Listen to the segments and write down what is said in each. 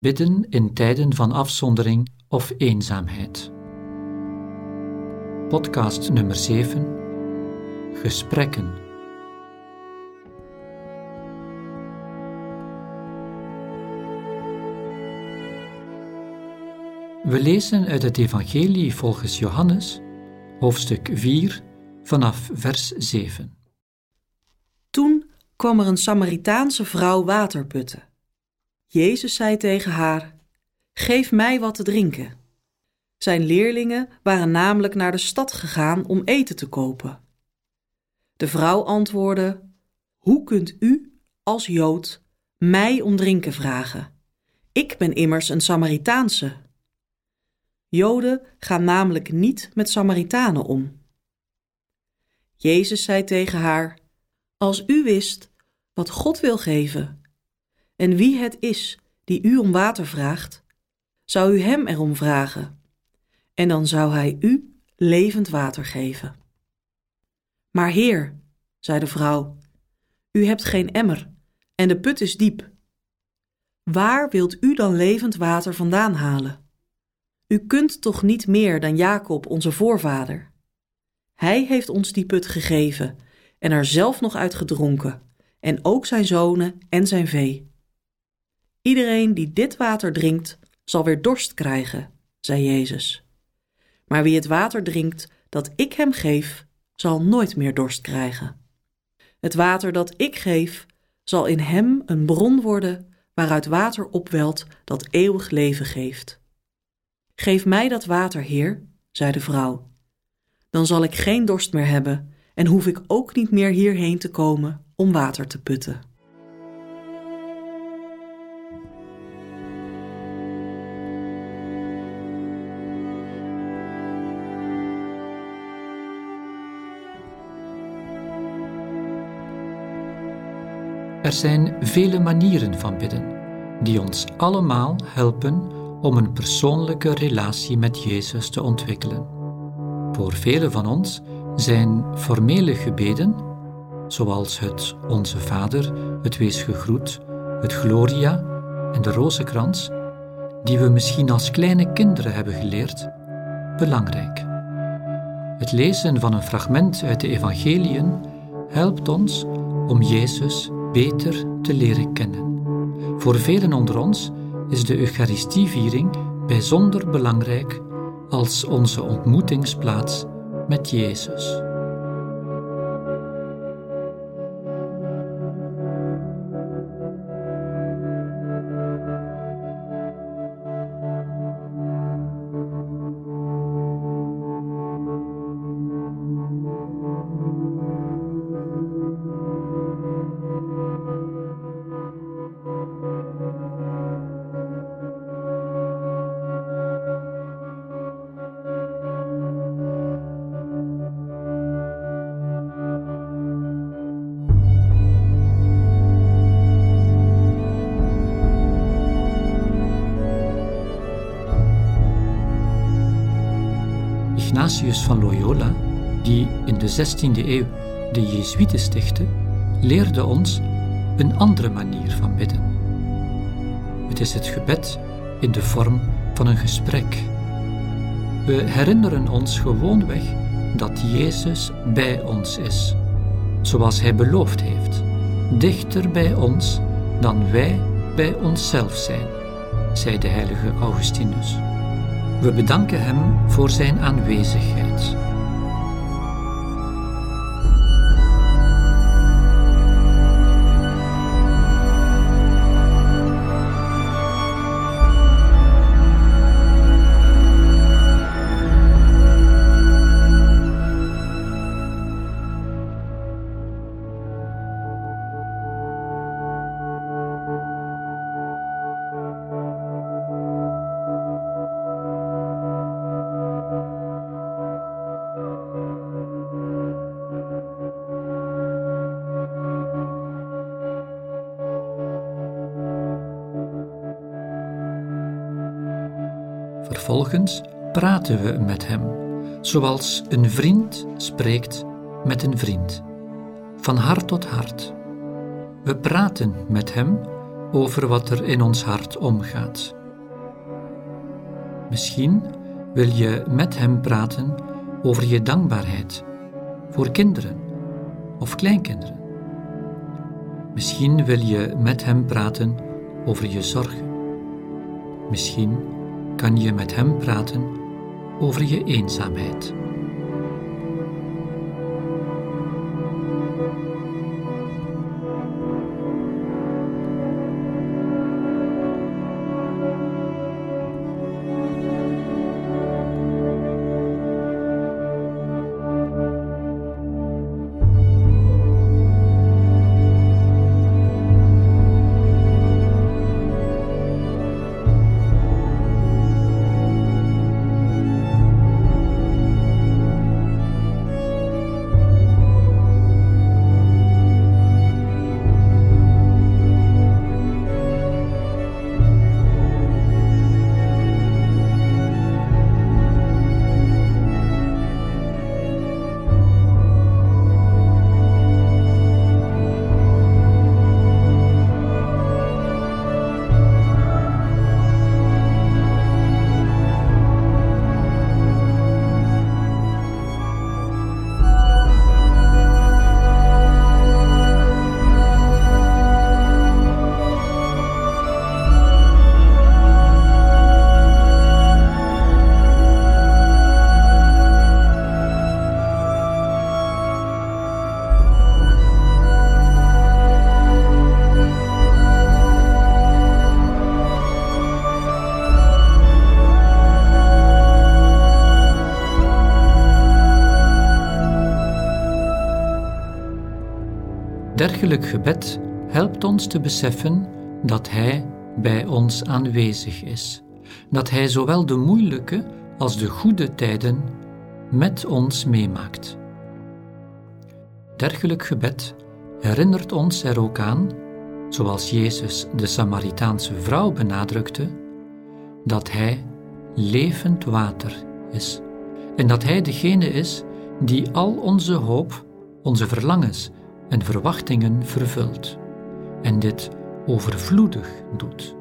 Bidden in tijden van afzondering of eenzaamheid. Podcast nummer 7. Gesprekken. We lezen uit het Evangelie volgens Johannes, hoofdstuk 4, vanaf vers 7. Toen kwam er een Samaritaanse vrouw water putten. Jezus zei tegen haar: Geef mij wat te drinken. Zijn leerlingen waren namelijk naar de stad gegaan om eten te kopen. De vrouw antwoordde: Hoe kunt u, als Jood, mij om drinken vragen? Ik ben immers een Samaritaanse. Joden gaan namelijk niet met Samaritanen om. Jezus zei tegen haar: Als u wist wat God wil geven en wie het is die u om water vraagt, zou u hem erom vragen, en dan zou hij u levend water geven. Maar Heer, zei de vrouw, u hebt geen emmer en de put is diep. Waar wilt u dan levend water vandaan halen? U kunt toch niet meer dan Jacob, onze voorvader? Hij heeft ons die put gegeven en er zelf nog uit gedronken, en ook zijn zonen en zijn vee. Iedereen die dit water drinkt, zal weer dorst krijgen, zei Jezus. Maar wie het water drinkt dat ik hem geef, zal nooit meer dorst krijgen. Het water dat ik geef, zal in hem een bron worden waaruit water opwelt dat eeuwig leven geeft. Geef mij dat water, Heer, zei de vrouw. Dan zal ik geen dorst meer hebben en hoef ik ook niet meer hierheen te komen om water te putten. Er zijn vele manieren van bidden die ons allemaal helpen om een persoonlijke relatie met Jezus te ontwikkelen. Voor velen van ons zijn formele gebeden, zoals het Onze Vader, het Wees gegroet, het Gloria en de Rozenkrans, die we misschien als kleine kinderen hebben geleerd, belangrijk. Het lezen van een fragment uit de Evangeliën helpt ons om Jezus beter te leren kennen. Voor velen onder ons is de Eucharistieviering bijzonder belangrijk als onze ontmoetingsplaats met Jezus. Ignatius van Loyola, die in de 16e eeuw de Jezuïeten stichtte, leerde ons een andere manier van bidden. Het is het gebed in de vorm van een gesprek. We herinneren ons gewoonweg dat Jezus bij ons is, zoals Hij beloofd heeft, dichter bij ons dan wij bij onszelf zijn, zei de heilige Augustinus. We bedanken Hem voor Zijn aanwezigheid. Vervolgens praten we met hem, zoals een vriend spreekt met een vriend, van hart tot hart. We praten met hem over wat er in ons hart omgaat. Misschien wil je met Hem praten over je dankbaarheid voor kinderen of kleinkinderen. Misschien wil je met Hem praten over je zorgen. Misschien kan je met Hem praten over je eenzaamheid. Dergelijk gebed helpt ons te beseffen dat Hij bij ons aanwezig is, dat Hij zowel de moeilijke als de goede tijden met ons meemaakt. Dergelijk gebed herinnert ons er ook aan, zoals Jezus de Samaritaanse vrouw benadrukte, dat Hij levend water is en dat Hij degene is die al onze hoop, onze verlangens en verwachtingen vervult en dit overvloedig doet,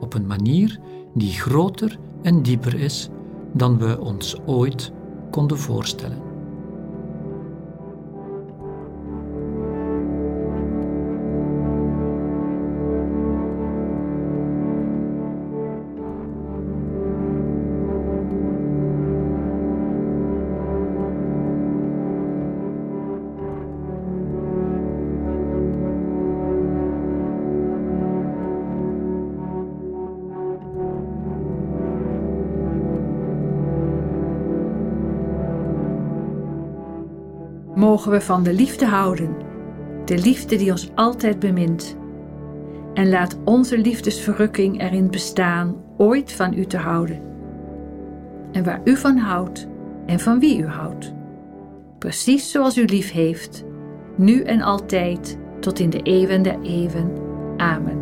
op een manier die groter en dieper is dan we ons ooit konden voorstellen. Mogen we van de liefde houden, de liefde die ons altijd bemint. En laat onze liefdesverrukking erin bestaan ooit van u te houden. En waar u van houdt en van wie u houdt. Precies zoals u lief heeft, nu en altijd, tot in de eeuwen der eeuwen. Amen.